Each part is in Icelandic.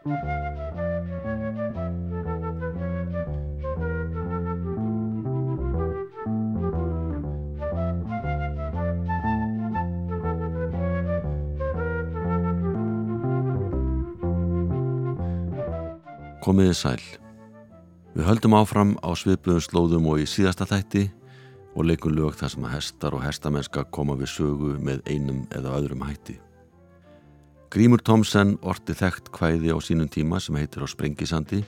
Komiði sæl. Við höldum áfram á sviðblöðum slóðum og í síðasta þætti og leikum lög þar sem að hestar og hestamennska koma við sögu með einum eða öðrum hætti. Grímur Tomsen orti þekkt kvæði á sínum tíma sem heitir á Sprengisandi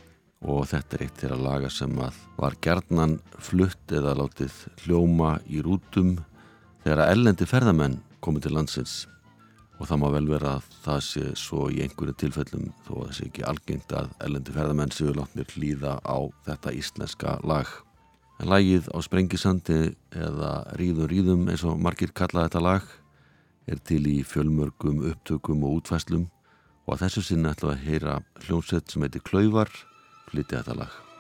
og þetta er eitt til að laga sem að var gerðnan flutt eða látið hljóma í rútum þegar að ellendi ferðamenn komið til landsins og það má vel vera að það sé svo í einhverju tilfellum þó að það sé ekki algengt að ellendi ferðamenn séu látt mér hlýða á þetta íslenska lag. En lagið á Sprengisandi eða Ríðum Ríðum eins og margir kalla þetta lag er til í fjölmörgum upptökum og útfæslum og að þessu sinna ætla að heyra hljómsett sem heitir Klauvar flytja þetta lag.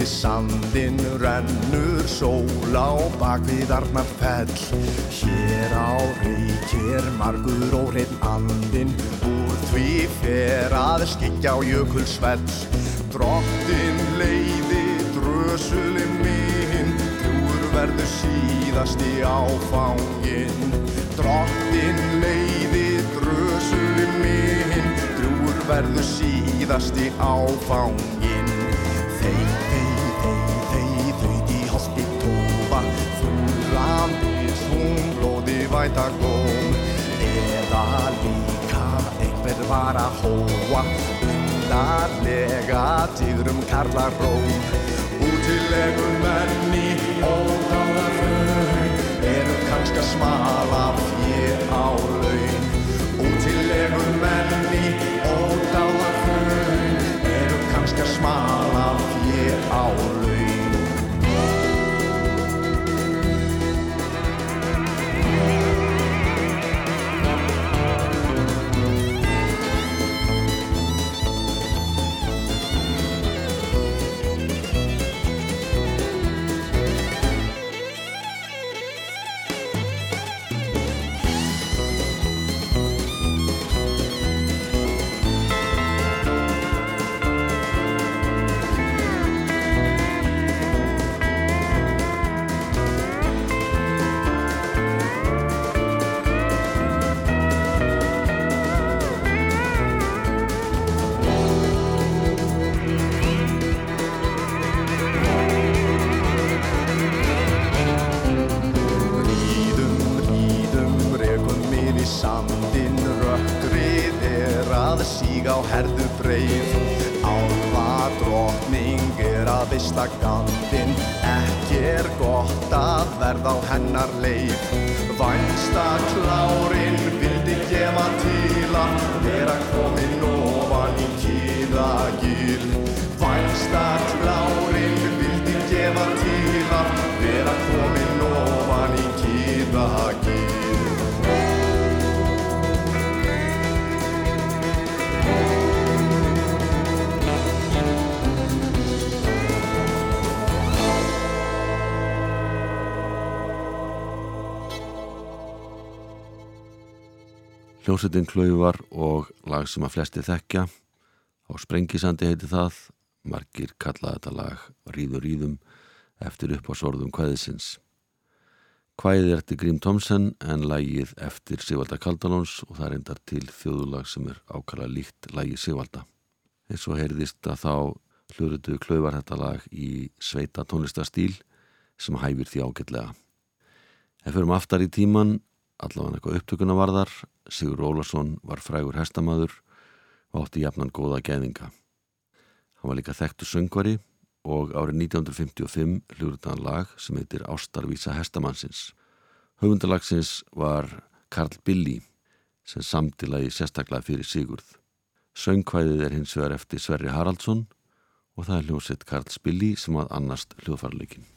Yfir sandin rennur sól á bakvið arnar fell hér á reykir margur og hrein andin úr því fer að skikja á jökulsvell drottin leiði drösulinn minn trúur verður síðasti áfangin drottin leiði drösulinn minn trúur verður síðasti áfangin væta góm eða líka einhver var að hóa undarlega tíðrum karlar róm útilegur menni ódáðar raun eru kannski að smala fyrir á laun. Útilegur menni ódáðar raun eru kannski að smala fyrir á laun Hljómsveitin Klauvar og lag sem að flesti þekkja. Á Sprengisandi heiti það. Margir kalla þetta lag Ríður Ríðum eftir upp á sorðum kvæðisins. Kvæðið er eftir Grím Tomsen en lagið eftir Sigvalda Kaldalóns og það reyndar til þjóðulag sem er ákala líkt lagið Sigvalda. Eins og heyrðist að þá hljóruðu Klauvar þetta lag í sveita tónlistastíl sem hæfir því ágætlega. Ef við erum aftar í tíman allavega eitthvað upptökuna varðar. Sigur Ólarsson var frægur hestamaður og átti jafnan góða geðinga hann var líka þekktu söngvari og árið 1955 hljóruðan lag sem heitir Ástarvísa hestamannsins höfundalagsins var Karl Billy sem samtilagi sérstaklega fyrir Sigurð. Söngkvæðið er hins vegar eftir Sverri Haraldsson og það er hljósitt Karl Billy sem að annast hljóðfarleikin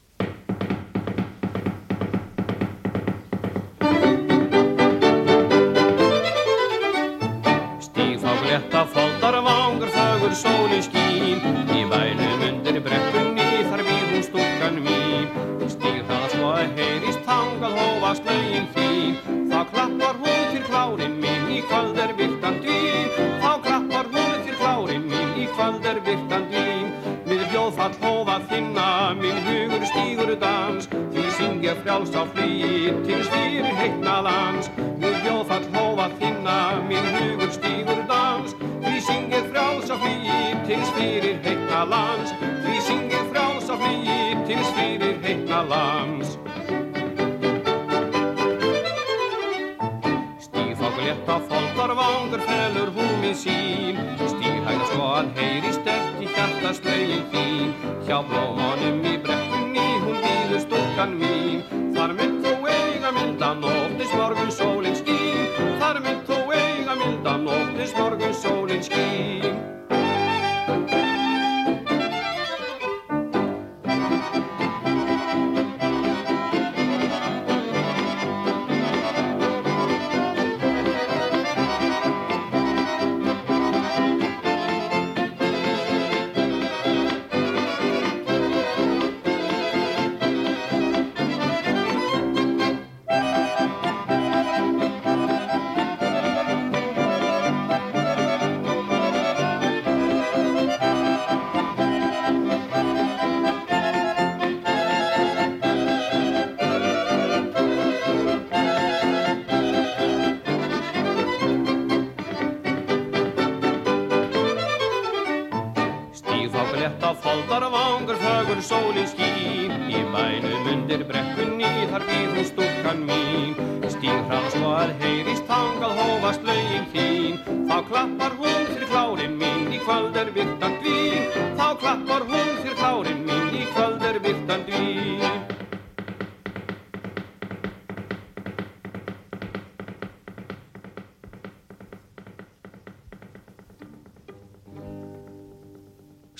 sóli skín Í bænum undir brekkunni þar við hún stúkan mín. Stýr það svo að heyrist tangað hófa snögin fín. Þá klappar hún fyrir klárin mín í kvöld er viltan dýn Þá klappar hún fyrir klárin mín í kvöld er viltan dýn Við bjóðfall hófa þinna minn hugur stýgur dans. Því syngja frjáls á flýr til stýri heitnaðans Við bjóðfall hófa þinna minn hugur stýgur dans. Því syngja frjáls á flýr til stýrir heitna lands Því syngja frjáls á flýir til stýrir heitna lands. Stífákulétta foldar vangur felur húmi sín. Stýrhæða svo að heyrist ekki hjartast lögin þín. Hjá blómanum í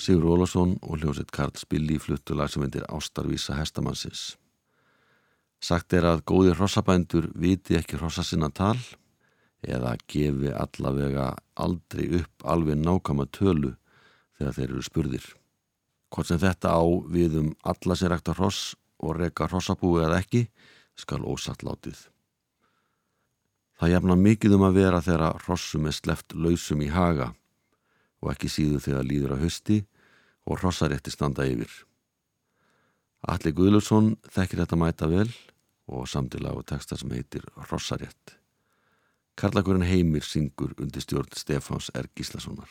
Sigur Ólafsson og hljómsveit Karl Spilli fluttu lag sem myndir Ástarvísa hestamannsins. Sagt er að góðir hrossabændur viti ekki hrossa sinna tal eða gefi allavega aldrei upp alveg nákama tölu þegar þeir eru spurðir. Hvort sem þetta á við um alla sér ekta hross og reka hrossabúi eða ekki skal ósatt látið. Það jafna mikið um að vera þegar hrossum er sleft lausum í haga og ekki síðu þegar líður að hösti og hrossarétti standa yfir. Alli Guðlusson þekkir þetta mæta vel og samtilega og texta sem heitir Hrossarétt. Karlakurinn Heimir syngur undir stjórn Stefáns R. Gíslasonar.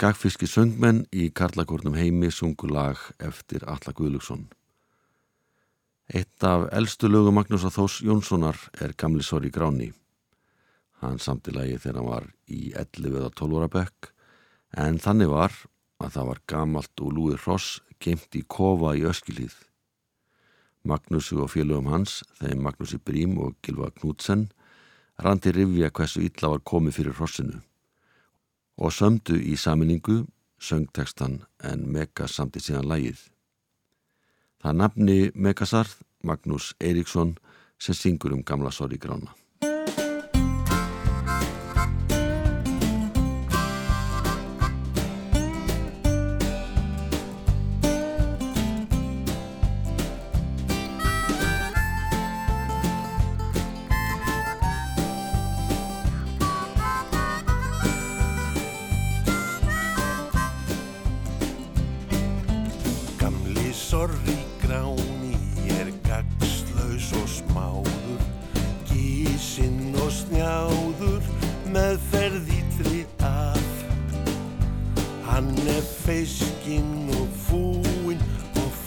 Skagfiski söngmenn í Karlakórnum heimi sungu lag eftir Alla Guðlugsson. Eitt af eldstu lögu Magnús Athós Jónssonar er Gamli Sori Gráni. Hann samtilagi þegar hann var í 11 eða 12 ára bekk en þannig var að það var gamalt og lúið hross geimt í kofa í öskilíð. Magnúsi og félögum hans, þeim Magnúsi Brím og Gilva Knútsen, randi rivja hversu illa var komið fyrir hrossinu og sömdu í saminningu söngtekstan en Megas samti síðan lægið. Það nafni Megasarð Magnús Eiríksson sem syngur um gamla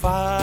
fire.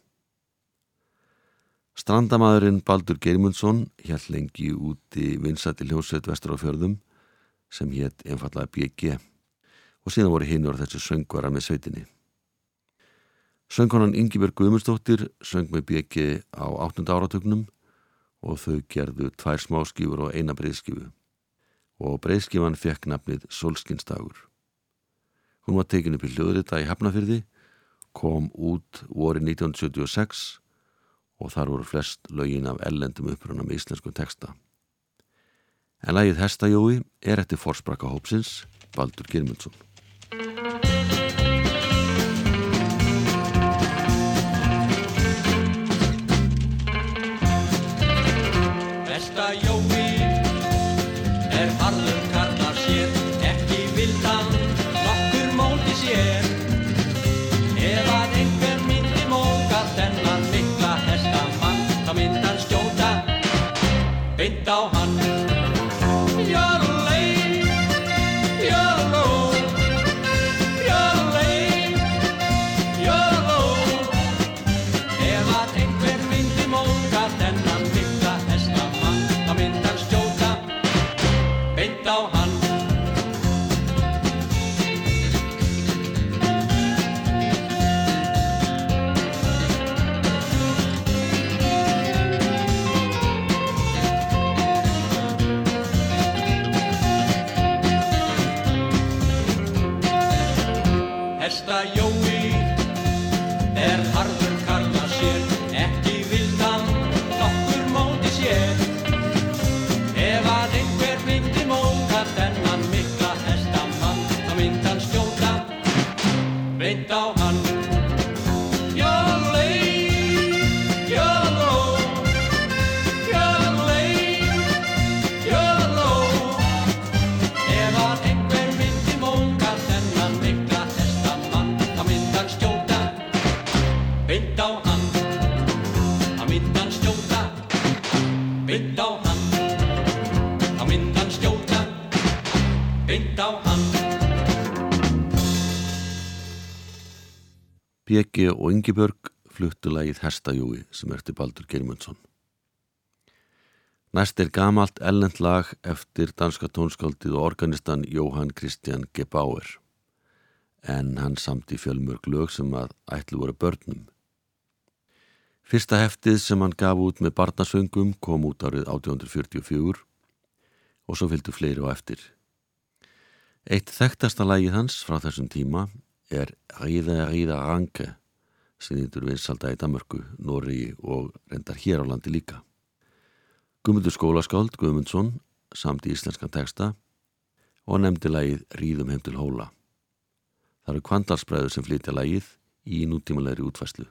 Strandamæðurinn Baldur Geirmundsson hjælt lengi úti vinsætti hljósett vestur á fjörðum sem hétt einfallega BG og síðan voru hinn orð þessu söngvara með sveitinni. Söngkonan Ingiberg Guðmundsdóttir söng með BG á 8. áratögnum og þau gerðu tvær smáskífur og eina breyðskífu og breyðskífan fekk nafnið Solskinstagur. Hún var tekin upp í hljóðrita í Hafnafyrði, kom út vori 1976 og þar voru flest lögin af ellendum uppröna með íslenskum texta. En lægið Hestajói er eftir forsprakka hópsins Baldur Girmundsson. Bjeggi og Yngibjörg fluttu lagið Hestajúi sem erti Baldur Germundsson. Næst er gamalt ellend lag eftir danska tónskáldið og organistan Jóhann Kristján Gebauer en hann samt í fjölmörg lög sem að ætlu voru börnum. Fyrsta heftið sem hann gaf út með barnasöngum kom út árið 1844 og svo fylgdu fleiri á eftir. Eitt þekktasta lagið hans frá þessum tíma er Ríða Ríða Ranke sem nýttur vinsalda í Damörku, Nóri og reyndar hér á landi líka. Guðmundur skólaskáld Guðmundsson samt í íslenskan texta og nefndi lagið Ríðum heim til hóla. Það eru kvandarsbræður sem flytja lagið í nútímalegri útfæslu.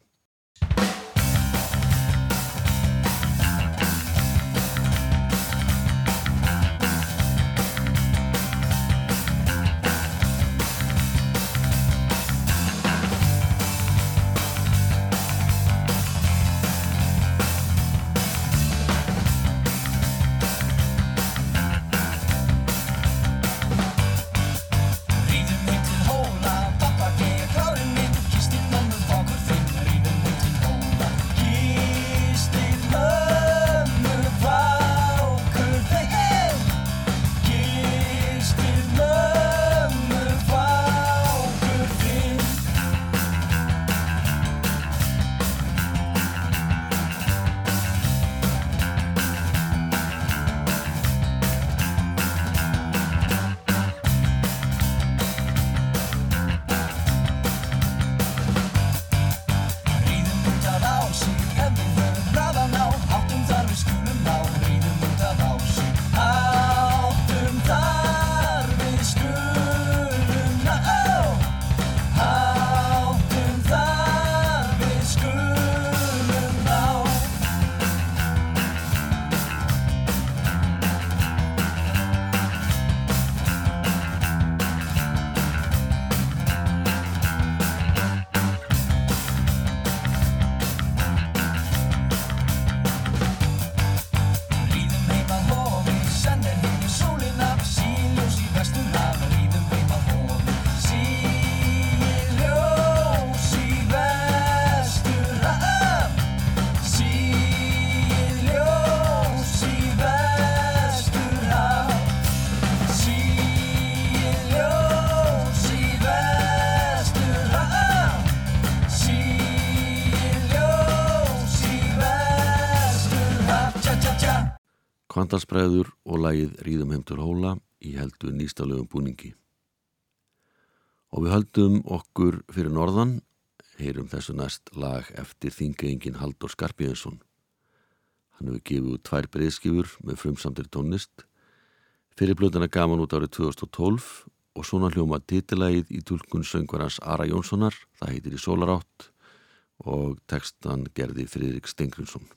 Kvandalsbræður og lagið Ríðum heim til hóla í heldur nýstalögum búningi. Og við höldum okkur fyrir norðan, heyrum þessu næst lag eftir þingeingin Haldur Skarpíðinsson. Hann hefur gefið tvær breyðskifur með frumsamtir tónlist. Fyrir blöðana gaman út árið 2012 og svona hljóma titilægið í tulkun söngvarans Ara Jónssonar, það heitir í Solarátt og textan gerði Fridrik Stengrinsson.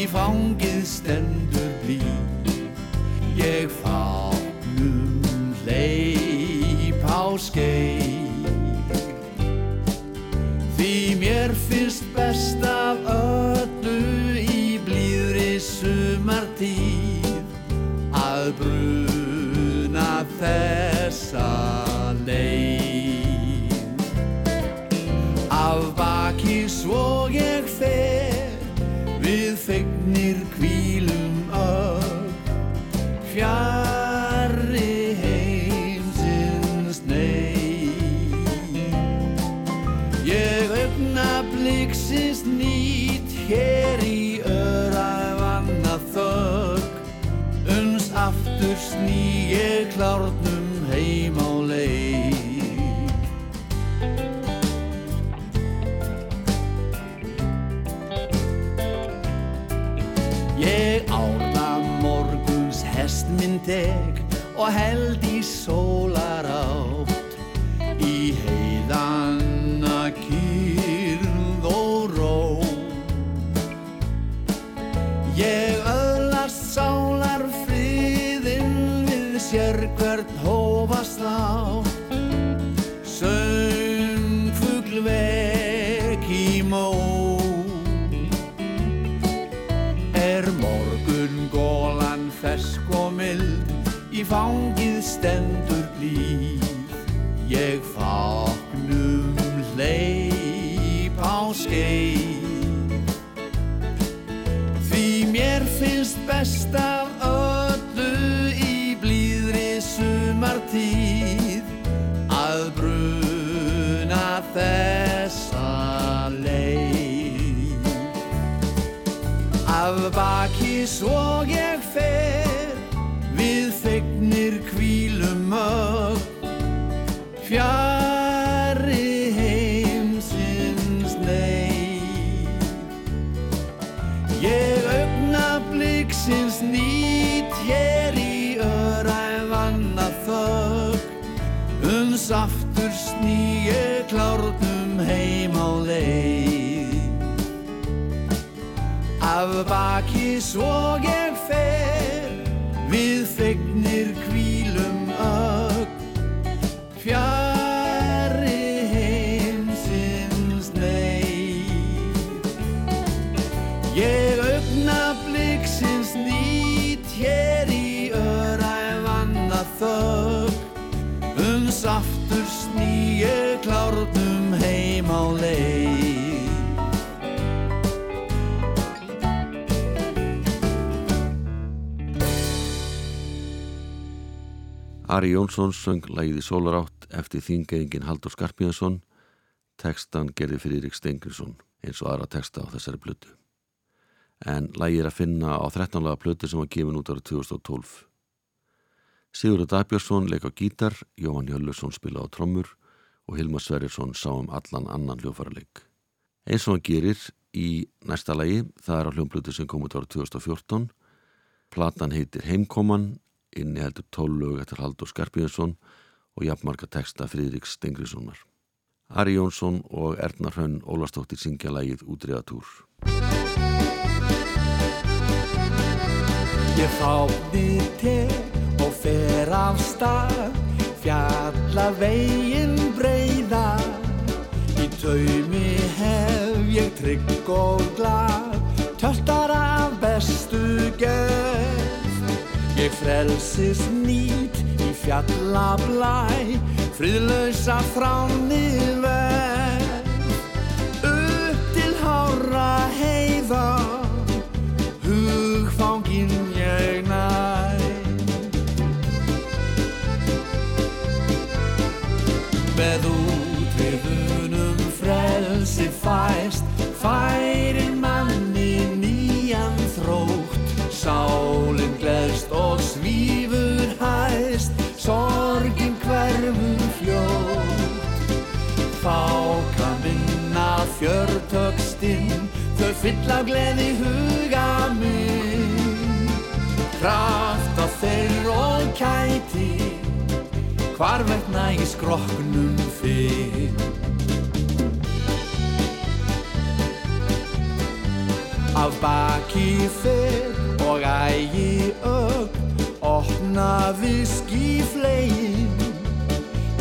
Í fangið stendur blí ég fáknum leið skeið. Því mér finnst best af öllu í blíðri sumartíð að bruna þessa og held í sólar átt í heiðanna kýrð og ró. Ég öðlast sálar friðinn við sér hvert hófast á Söngfugl vek í mó. Er morgun gólan fersk og mild Í fangið stendur blíð Ég fáknum hleyp á skeið Því mér finnst best af öllu í blíðri sumartíð að bruna þessa leið. Af baki svo ég Af baki svo ég fer Ari Jónsson söng lægið í Sólarátt eftir þingeyingin Haldur Skarpíðansson tekstan gerði fyrir Rík Stengriðsson eins og aðra teksta á þessari plötu. En lægið er að finna á 13. laga plötu sem var gefin út ára 2012 Sigurður Dagbjörnsson leik á gítar Jóhann Hjöllusson spila á trommur og Hilmar Sverjarsson sá um allan annan hljófarleik eins og hann gerir í næsta lægi það er á hljómplötu sem kom út ára 2014 platan heitir Heimkoman inni heldur tólög eftir Haldur Skarpíðarsson og jafnmarka texta Fríðriks Stengriðssonar. Ari Jónsson og Erna Hrönn Ólastóttir syngja lægið Útriðatúr. Ég fáði te og fer af stað Fjalla veginn breyða Í taumi hef ég trygg og glad Töltar af bestu göð Ég frelsis nýt í fjallablæ Friðlausa fránið verð. Upp til hára heiða fyll af gleði huga minn Kraft af þeir og kæti Hvar verðna í skroknum fyrr. Af baki fyrr og ægi ögn Opna viski flegin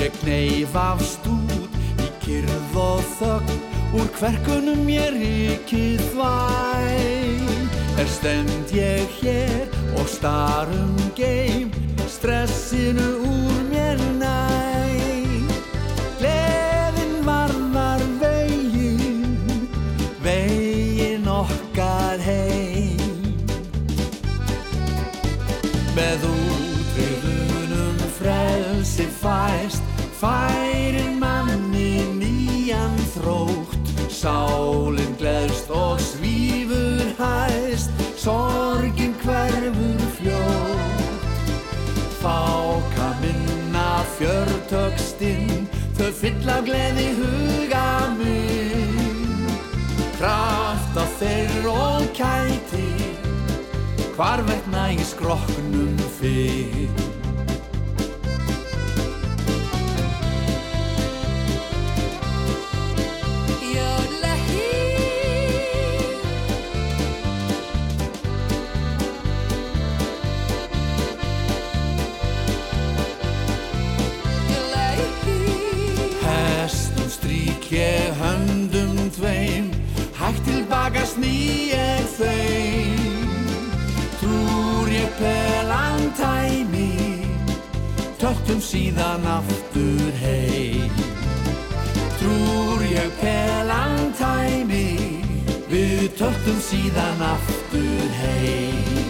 Ég Kneifafst út í kyrð og þögn Úr hverkunum ég ríkið þvæg Er stend ég hér og starum geim. Stressinu úr fyll af gleði huga minn. Kraft af þeirr og kæti Hvar vegna í skroknum fyrr tveim Hægt tilbaka sný ég þeim. Trúr ég pelan tæmi Töttum síðan aftur heim. Trúr ég pelan tæmi Við töttum síðan aftur heim.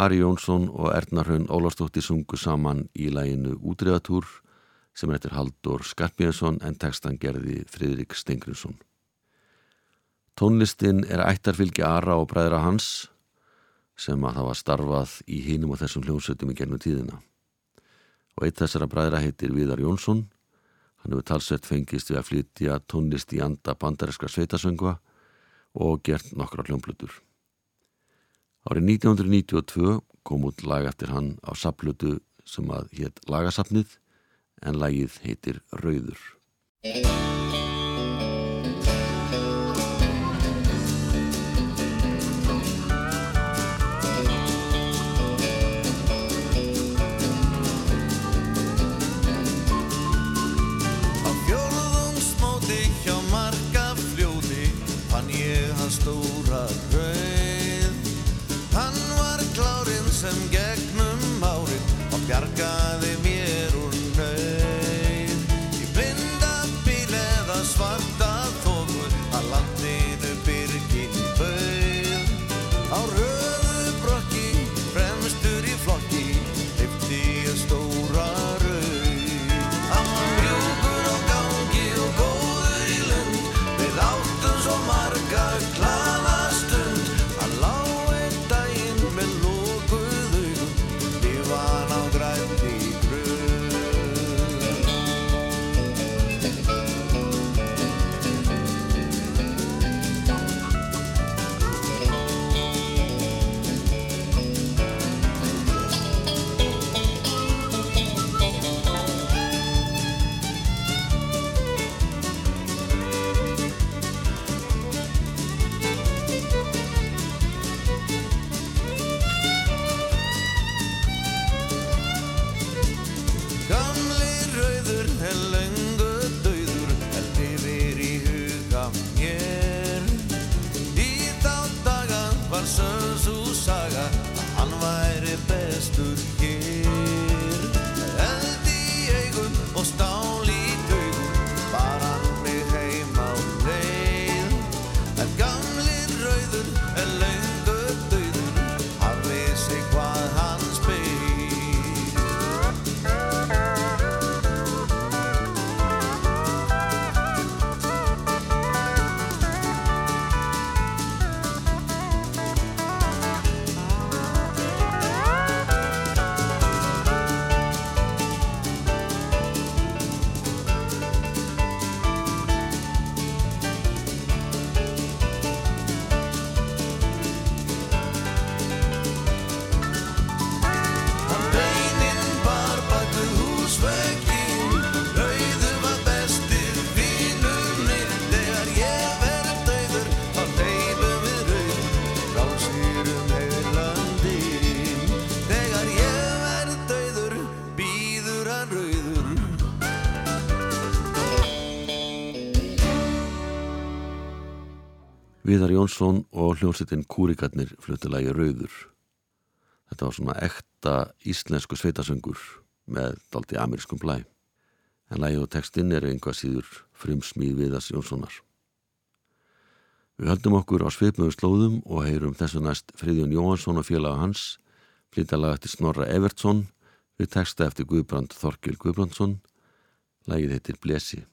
Ari Jónsson og Erna Hraun Ólafsdóttir sungu saman í læginu Útriðatúr sem eftir Haldur Skarpíðarsson en textan gerði Fridrik Stengriðsson. Tónlistin er ættarfylgi Ara og bræðra hans sem að var starfað í hinum og þessum hljómsveitum í gennum tíðina. Og eitt þessara bræðra heitir Viðar Jónsson. Hann hefur talsett fengist við að flytja tónlist í anda bandarinskra sveitasöngva og gert nokkra hljómblutur. Árið 1992 kom út lag eftir hann á saplutu sem að hétt Lagasapnið en lagið heitir Rauður. Á fjórðungsmóti hjá marga fljóði fann ég hann stóra rauð. Hann var klárinn sem gegnum árin og bjargaði Viðar Jónsson og hljómsveitin Kúrikarnir fluttilagi Rauður. Þetta var svona ekta íslensku sveitasöngur með daldi amerískum blæ. En lagi og textin er einhvað síður frumsmíð Viðars Jónssonar. Við höldum okkur á svipmöðu slóðum og heyrum þessu næst Friðjón Jóhansson og félaga hans flytja laga eftir Snorra Evertsson við texta eftir Guðbrand Þorkil Guðbrandsson. Lagið heitir Blesi.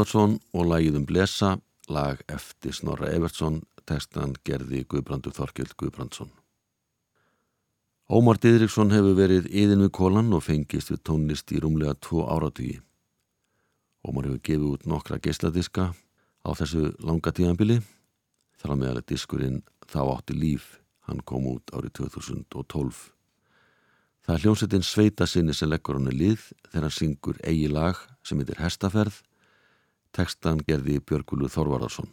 Þórðarsson og lagið um Blesa, lag eftir Snorra Evertsson, textan gerði Guðbrandur Þorkild Guðbrandsson. Ómar Didriksson hefur verið yðin við kólan og fengist við tónlist í rúmlega tvo áratvíi. Ómar hefur gefið út nokkra geisladiska á þessu langa tíðanbili, þar að meðal að diskurinn Þá átti líf, hann kom út árið 2012. Það er hljómsettin Sveita sinni sem leggur hann í lið þegar hann syngur eigi lag sem heitir Hestaferð Tekstan gerði Björgulu Þorvararsson.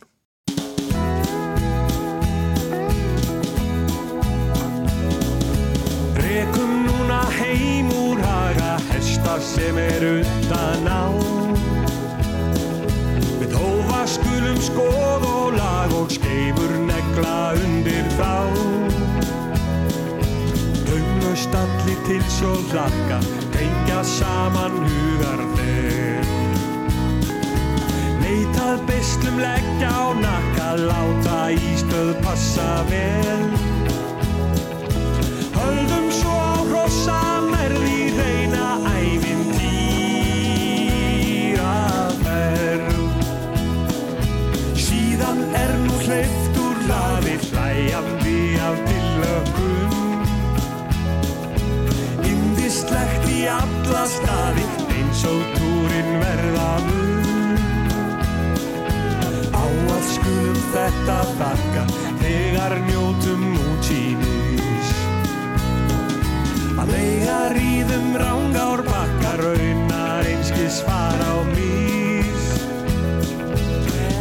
Rekum núna heim úr haga hesta sem er utan á. Við tófa skulum skoð og lag og skeifur negla undir þá. Taunast allir til svo hlakka, tengja saman hugar þeir Leitað að beislum leggja á nakka, láta ístöð passa vel. Höldum svo á hrossa merði reyna æfintýraferð. Síðan er nú hleyft úr laði hlæjandi af tillökum. Indislegt í alla staði eins og túrin verða skulum þetta þakka þegar njótum útsýnis. Að leiða ríðum rángár bakka raunar einskis fara á mís.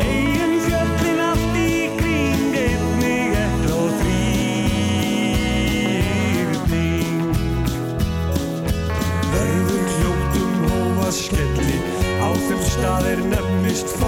Eigin fjöllin allt í kring einnig ett og þrýrning. Verður hljóttum hófa skelli á þeim staðir nefnist foss.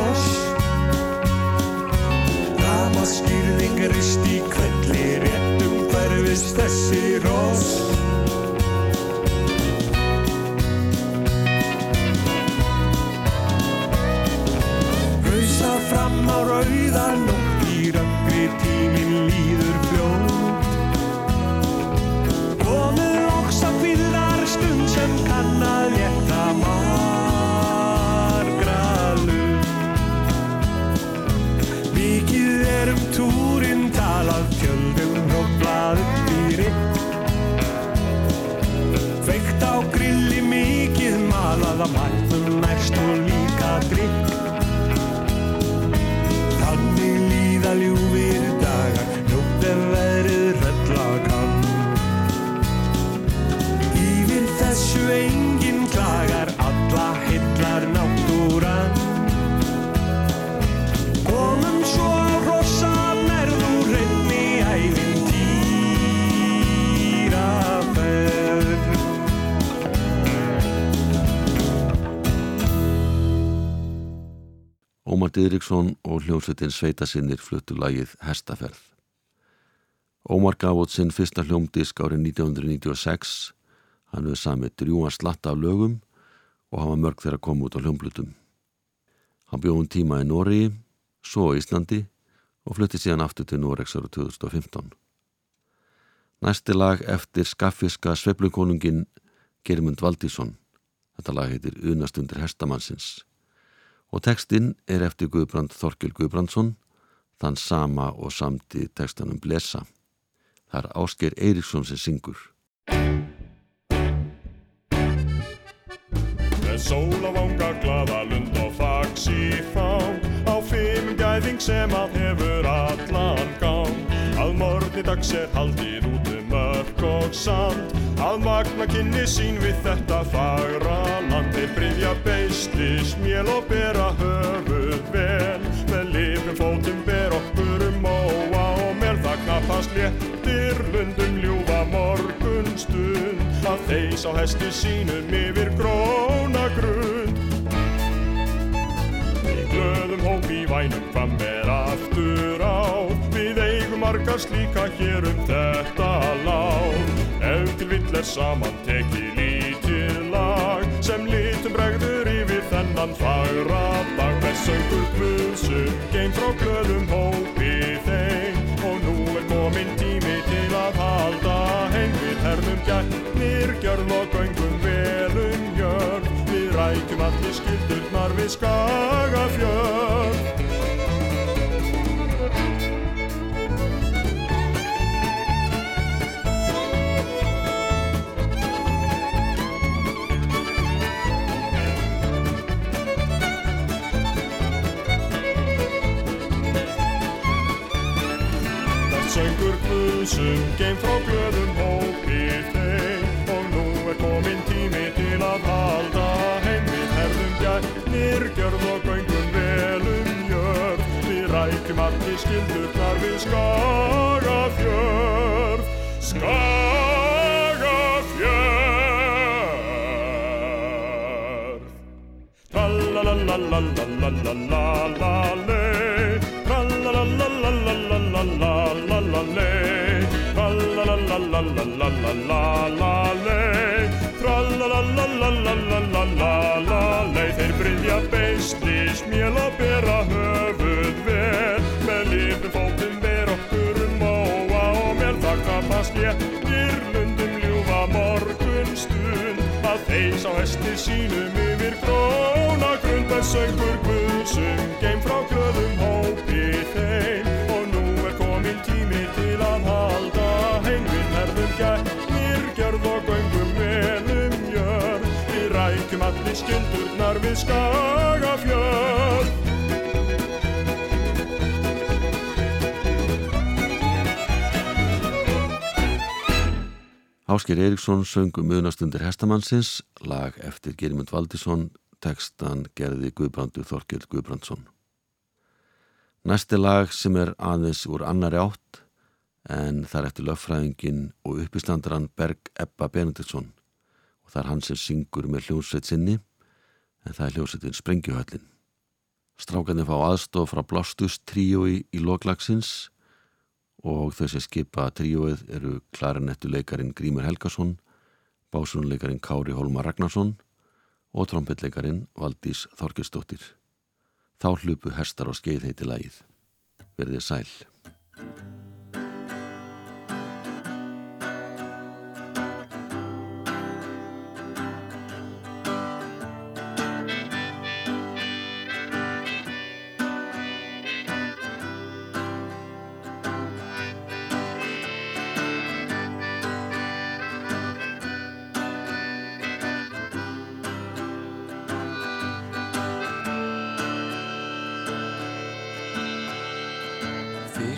Ómar Didriksson og hljómsveitin Sveitasinnir fluttu lagið Hestaferð. Ómar gaf út sinn fyrsta hljómdisk árið 1996. Hann hefur samið drjúan slatta af lögum og hafa mörg þeirra komið út á hljómblutum. Hann bjóð um tíma í Nóriði, svo á Íslandi og flutti síðan aftur til Noregs ára 2015. Næsti lag eftir skaffiska sveiflukonungin Gerimund Valdísson. Þetta lag heitir Unastundir hestamannsins og tekstinn er eftir Guðbrand Þorkil Guðbrandsson, þann sama og samti tekstanum Blesa. Það er Ásker Eiríksson sem syngur. Með sól á vanga glaða lund og fax í fang Á fimm gæðing sem að hefur allan gang Að morgni dags er haldið út um mörk og sand. Að magna kynni sín við þetta fagra land. Þeir bryðja beisli, smél og bera höfuð vel. Með lifum fótum ber okkur um móa og mér það knappast léttir. Lundum ljúfa morgun stund. Að þeis á hesti sínum yfir gróna grund. Í glöðum hóp í vænum fram er aftur á margar slíka hér um þetta lág Ef til vill er saman tekið lítið lag Sem litum bregður yfir þennan fagra dag. Með söngur Guðsum, geim frá glöðum hópi þeim. Og nú er kominn tími til að halda heim. Við herðum gætnir, gjörn og göngum velum jörn Við rækjum allir skildurnar við skagafjörn Geim frá blöðum hópir þeim. Og nú er komin tími til að halda heim. Við herðum gætnir, gjörð og göngum velum jörð. Við rækjum allir skildur þar við skagafjörð. Skagafjörð. Tralalalalalalala la la la la la la lei Tra la la la la la la la la la lei Þeir bryðja beisli, smjöla, bera höfuð ver Með lifum fótum ver okkur móa og mér þakka fast ég Írlundum ljúfa morgun stund. Að þeir sá hesti sínum yfir gróna grund. Að söngur guðsum geim frá skildurnar við skagafjörð. Ásker Eriksson söngum munastundir hestamannsins, lag eftir Gerimund Valdísson, tekstan gerði Guðbrandur Þorkjöld Guðbrandsson. Næsti lag sem er aðeins úr annari átt en það er eftir löffræðingin og uppislandaran Berg Ebba Benediktsson. Og það er hann sem syngur með hljómsveit sinni en það er hljómsveitin Sprengjuhöllin. Strákarnir fá aðstof frá Blástus tríói í loklagsins og sem skipa tríóið eru klarinettuleikarin Grímur Helgason, básunleikarin Kári Holmar Ragnarsson og trombitleikarin Valdís Þorkistóttir. Þá hlupu hestar á skeið heiti lagið. Verðið sæl.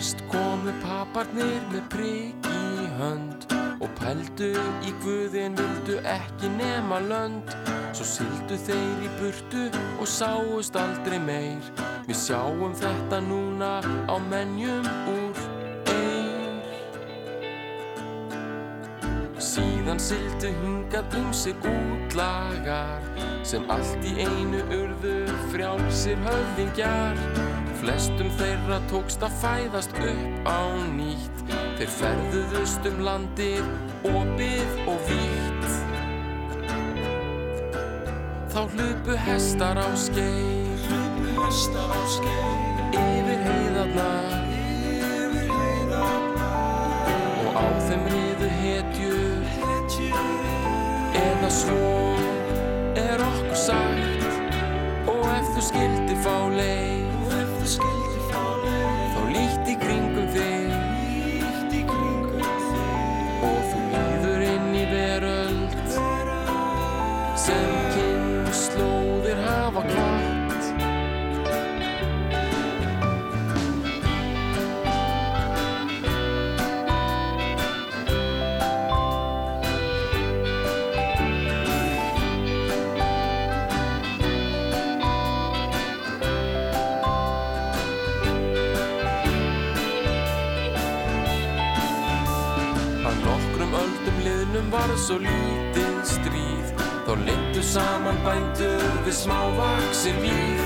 Fyrst komu paparnir með prigg í hönd og pældu í guðin vildu ekki nema lönd. Svo sildu þeir í burtu og sáust aldrei meir. Við sjáum þetta núna á menjum úr eir. Síðan sildu hingað ymsir útlagar sem allt í einu urðu frjálsir höfðingjar Flestum þeirra tókst að fæðast upp á nýtt. Þeir ferðuðust um landið, opið og vítt. Þá hlupu hestar á skeið. Hlupu hestar á skeið. Yfir heiðarnar. Og á þeim riðu Hetjur. Eða svo svo lítið stríð. Þá lindu saman bændur við smávaksin víð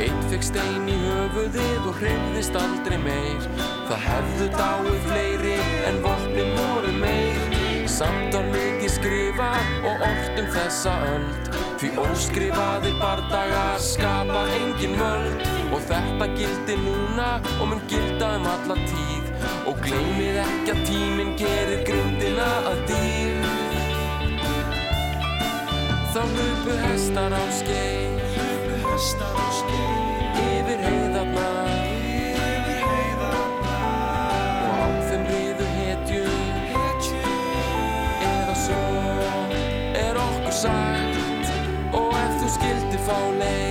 Eitt fekk stein í höfuðið og hreyfðist aldrei meir. Það hefðu dáið fleiri en vopnin voru meir. Samt var mikið skrifað og orrt um þessa öld. Því óskrifaði bardagar skapa engin völd. Og þetta gildi núna og mun gilda um alla tíð. Og gleymið ekki að tíminn gerir grindina að dýr Þá hlupu hestar á skeið. Yfir heiðarnar. Og á þeim riðu hetjur Hetjur Eða svo er okkur sagt Og ef þú skildir fá leið